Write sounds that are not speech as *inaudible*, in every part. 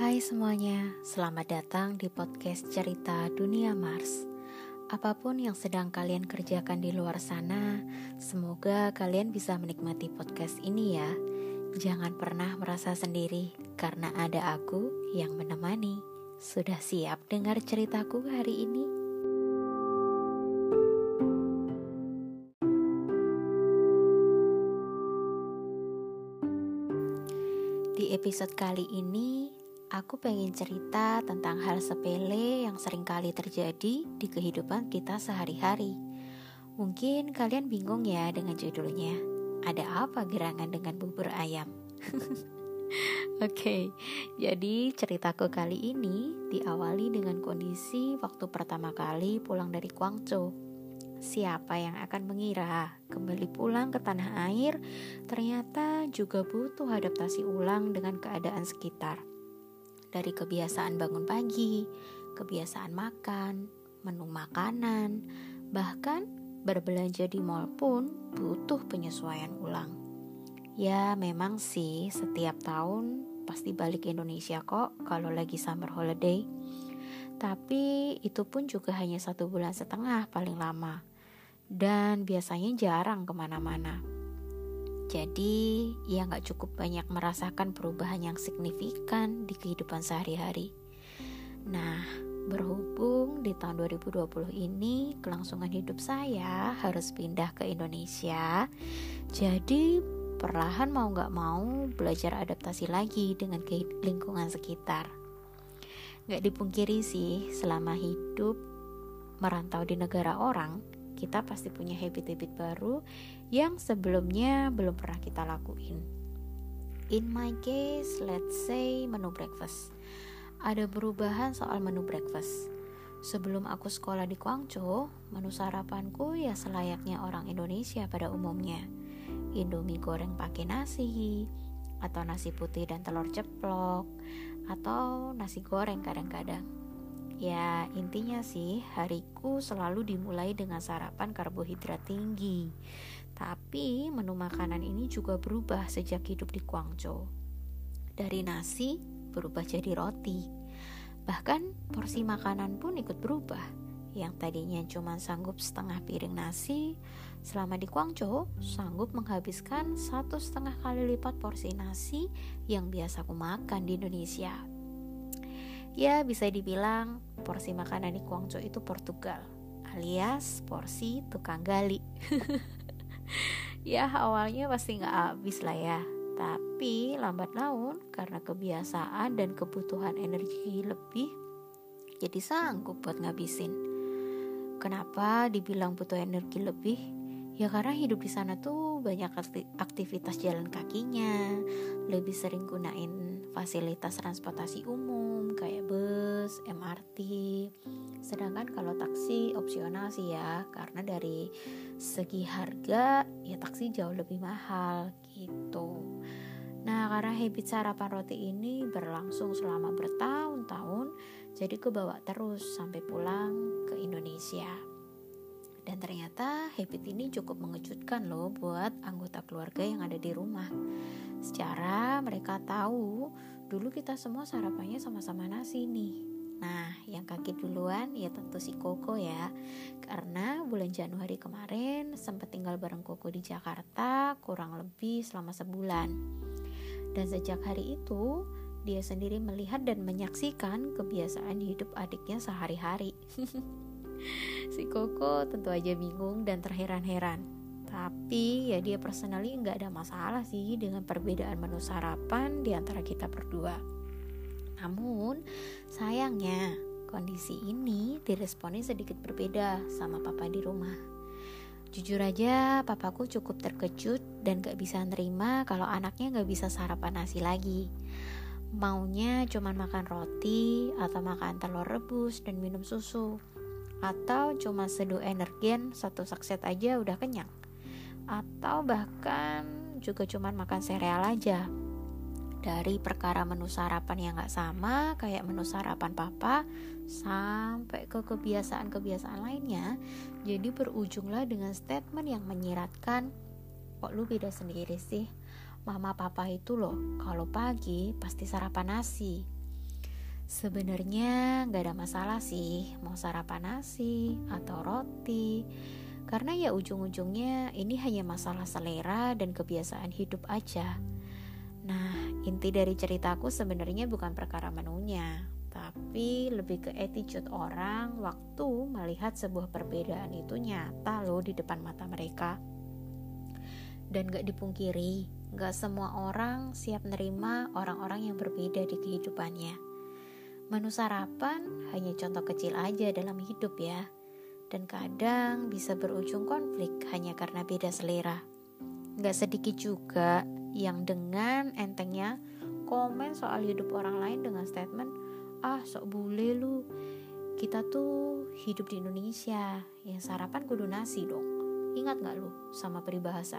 Hai semuanya, selamat datang di podcast Cerita Dunia Mars. Apa pun yang sedang kalian kerjakan di luar sana, semoga kalian bisa menikmati podcast ini ya. Jangan pernah merasa sendiri, karena ada aku yang menemani. Sudah siap dengar ceritaku hari ini? Di episode kali ini, aku pengen cerita tentang hal sepele yang sering kali terjadi di kehidupan kita sehari-hari. Mungkin kalian bingung ya dengan judulnya. Ada apa gerangan dengan bubur ayam? *laughs* Oke, okay, jadi ceritaku kali ini diawali dengan kondisi waktu pertama kali pulang dari Guangzhou. Siapa yang akan mengira kembali pulang ke tanah air ternyata juga butuh adaptasi ulang dengan keadaan sekitar. Dari kebiasaan bangun pagi, kebiasaan makan, menu makanan, bahkan berbelanja di mall pun butuh penyesuaian ulang. Ya, memang sih setiap tahun pasti balik ke Indonesia kok kalau lagi summer holiday. Tapi itu pun juga hanya satu bulan setengah paling lama dan biasanya jarang ke mana-mana. Jadi, ia nggak cukup banyak merasakan perubahan yang signifikan di kehidupan sehari-hari. Nah, berhubung di tahun 2020 ini kelangsungan hidup saya harus pindah ke Indonesia, jadi perlahan mau nggak mau belajar adaptasi lagi dengan lingkungan sekitar. Nggak dipungkiri sih, selama hidup merantau di negara orang, kita pasti punya habit-habit baru yang sebelumnya belum pernah kita lakuin. In my case, let's say menu breakfast. Ada perubahan soal menu breakfast. Sebelum aku sekolah di Guangzhou, menu sarapanku ya selayaknya orang Indonesia pada umumnya. Indomie goreng pakai nasi, atau nasi putih dan telur ceplok, atau nasi goreng kadang-kadang. Ya, intinya sih hariku selalu dimulai dengan sarapan karbohidrat tinggi. Tapi menu makanan ini juga berubah sejak hidup di Guangzhou. Dari nasi berubah jadi roti. Bahkan porsi makanan pun ikut berubah. Yang tadinya cuma sanggup setengah piring nasi, selama di Guangzhou sanggup menghabiskan satu setengah kali lipat porsi nasi yang biasa aku makan di Indonesia. Ya bisa dibilang porsi makanan di Guangzhou itu Portugal alias porsi tukang gali. *laughs* Ya awalnya pasti nggak habis lah ya. Tapi lambat laun karena kebiasaan dan kebutuhan energi lebih jadi sanggup buat ngabisin. Kenapa dibilang butuh energi lebih? Ya karena hidup di sana tuh banyak aktivitas jalan kakinya lebih sering gunain fasilitas transportasi umum bus, MRT. Sedangkan kalau taksi opsional sih ya, karena dari segi harga ya taksi jauh lebih mahal gitu. Nah, karena habit sarapan roti ini berlangsung selama bertahun-tahun, jadi kebawa terus sampai pulang ke Indonesia. Dan ternyata habit ini cukup mengejutkan loh buat anggota keluarga yang ada di rumah. Secara mereka tahu dulu kita semua sarapannya sama-sama nasi nih. Nah, yang kaget duluan ya tentu si Koko ya. Karena bulan Januari kemarin sempat tinggal bareng Koko di Jakarta kurang lebih selama sebulan. Dan sejak hari itu, dia sendiri melihat dan menyaksikan kebiasaan hidup adiknya sehari-hari. *laughs* si Koko tentu aja bingung dan terheran-heran. Tapi ya dia personally nggak ada masalah sih dengan perbedaan menu sarapan di antara kita berdua. Namun sayangnya kondisi ini diresponi sedikit berbeda sama papa di rumah. Jujur aja papaku cukup terkejut dan gak bisa nerima kalau anaknya gak bisa sarapan nasi lagi. Maunya cuma makan roti atau makan telur rebus dan minum susu atau cuma seduh energen satu sakset aja udah kenyang atau bahkan juga cuma makan sereal aja. Dari perkara menu sarapan yang gak sama kayak menu sarapan papa sampai ke kebiasaan-kebiasaan lainnya jadi berujunglah dengan statement yang menyiratkan kok lu beda sendiri sih? Mama papa itu loh kalau pagi pasti sarapan nasi. Sebenarnya nggak ada masalah sih mau sarapan nasi atau roti karena ya ujung-ujungnya ini hanya masalah selera dan kebiasaan hidup aja. Nah, inti dari ceritaku sebenarnya bukan perkara menunya, tapi lebih ke attitude orang waktu melihat sebuah perbedaan itu nyata loh di depan mata mereka. Dan gak dipungkiri, gak semua orang siap nerima orang-orang yang berbeda di kehidupannya. Menu sarapan hanya contoh kecil aja dalam hidup ya. Dan kadang bisa berujung konflik hanya karena beda selera. Gak sedikit juga yang dengan entengnya komen soal hidup orang lain dengan statement, ah sok bule lu, kita tuh hidup di Indonesia, yang sarapan kudu nasi dong. Ingat gak lu sama peribahasa,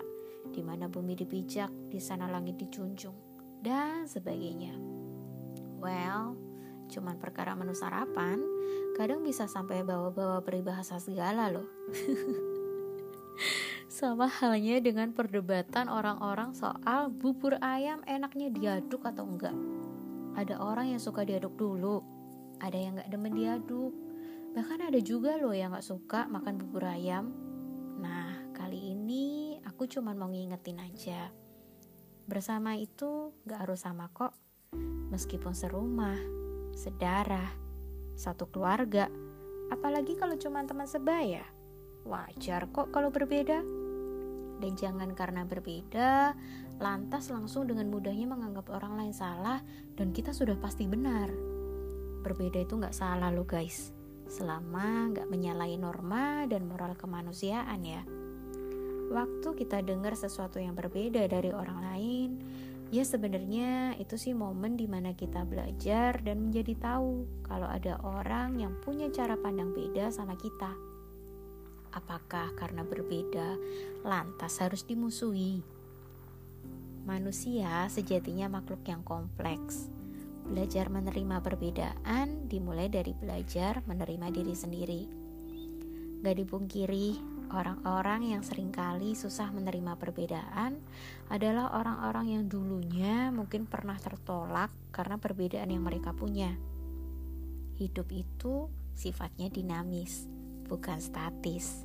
di mana bumi dipijak, di sana langit dicunjung, dan sebagainya. Well, cuman perkara menu sarapan, kadang bisa sampai bawa-bawa peribahasa segala loh. *laughs* Sama halnya dengan perdebatan orang-orang soal bubur ayam enaknya diaduk atau enggak. Ada orang yang suka diaduk dulu, ada yang gak demen diaduk. Bahkan ada juga loh yang gak suka makan bubur ayam. Nah, kali ini aku cuma mau ngingetin aja. Bersama itu gak harus sama kok, meskipun serumah sedarah, satu keluarga, apalagi kalau cuma teman sebaya. Wajar kok kalau berbeda. Dan jangan karena berbeda, lantas langsung dengan mudahnya menganggap orang lain salah dan kita sudah pasti benar. Berbeda itu nggak salah loh guys, selama nggak menyalahi norma dan moral kemanusiaan ya. Waktu kita dengar sesuatu yang berbeda dari orang lain, Ya sebenarnya itu sih momen di mana kita belajar dan menjadi tahu kalau ada orang yang punya cara pandang beda sama kita. Apakah karena berbeda lantas harus dimusuhi? Manusia sejatinya makhluk yang kompleks. Belajar menerima perbedaan dimulai dari belajar menerima diri sendiri. Gak dipungkiri, Orang-orang yang sering kali susah menerima perbedaan adalah orang-orang yang dulunya mungkin pernah tertolak karena perbedaan yang mereka punya. Hidup itu sifatnya dinamis, bukan statis.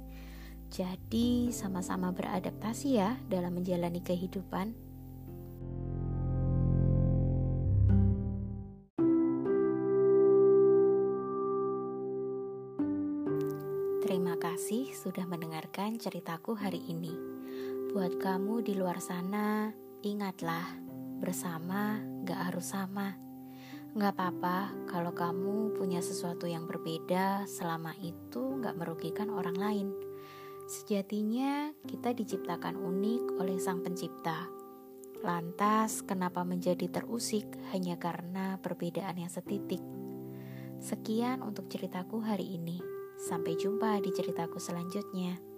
Jadi, sama-sama beradaptasi ya dalam menjalani kehidupan. Sudah mendengarkan ceritaku hari ini. Buat kamu di luar sana, ingatlah, bersama gak harus sama. Gak apa-apa kalau kamu punya sesuatu yang berbeda selama itu gak merugikan orang lain. Sejatinya kita diciptakan unik oleh Sang Pencipta. Lantas, kenapa menjadi terusik hanya karena perbedaan yang setitik? Sekian untuk ceritaku hari ini. Sampai jumpa di ceritaku selanjutnya.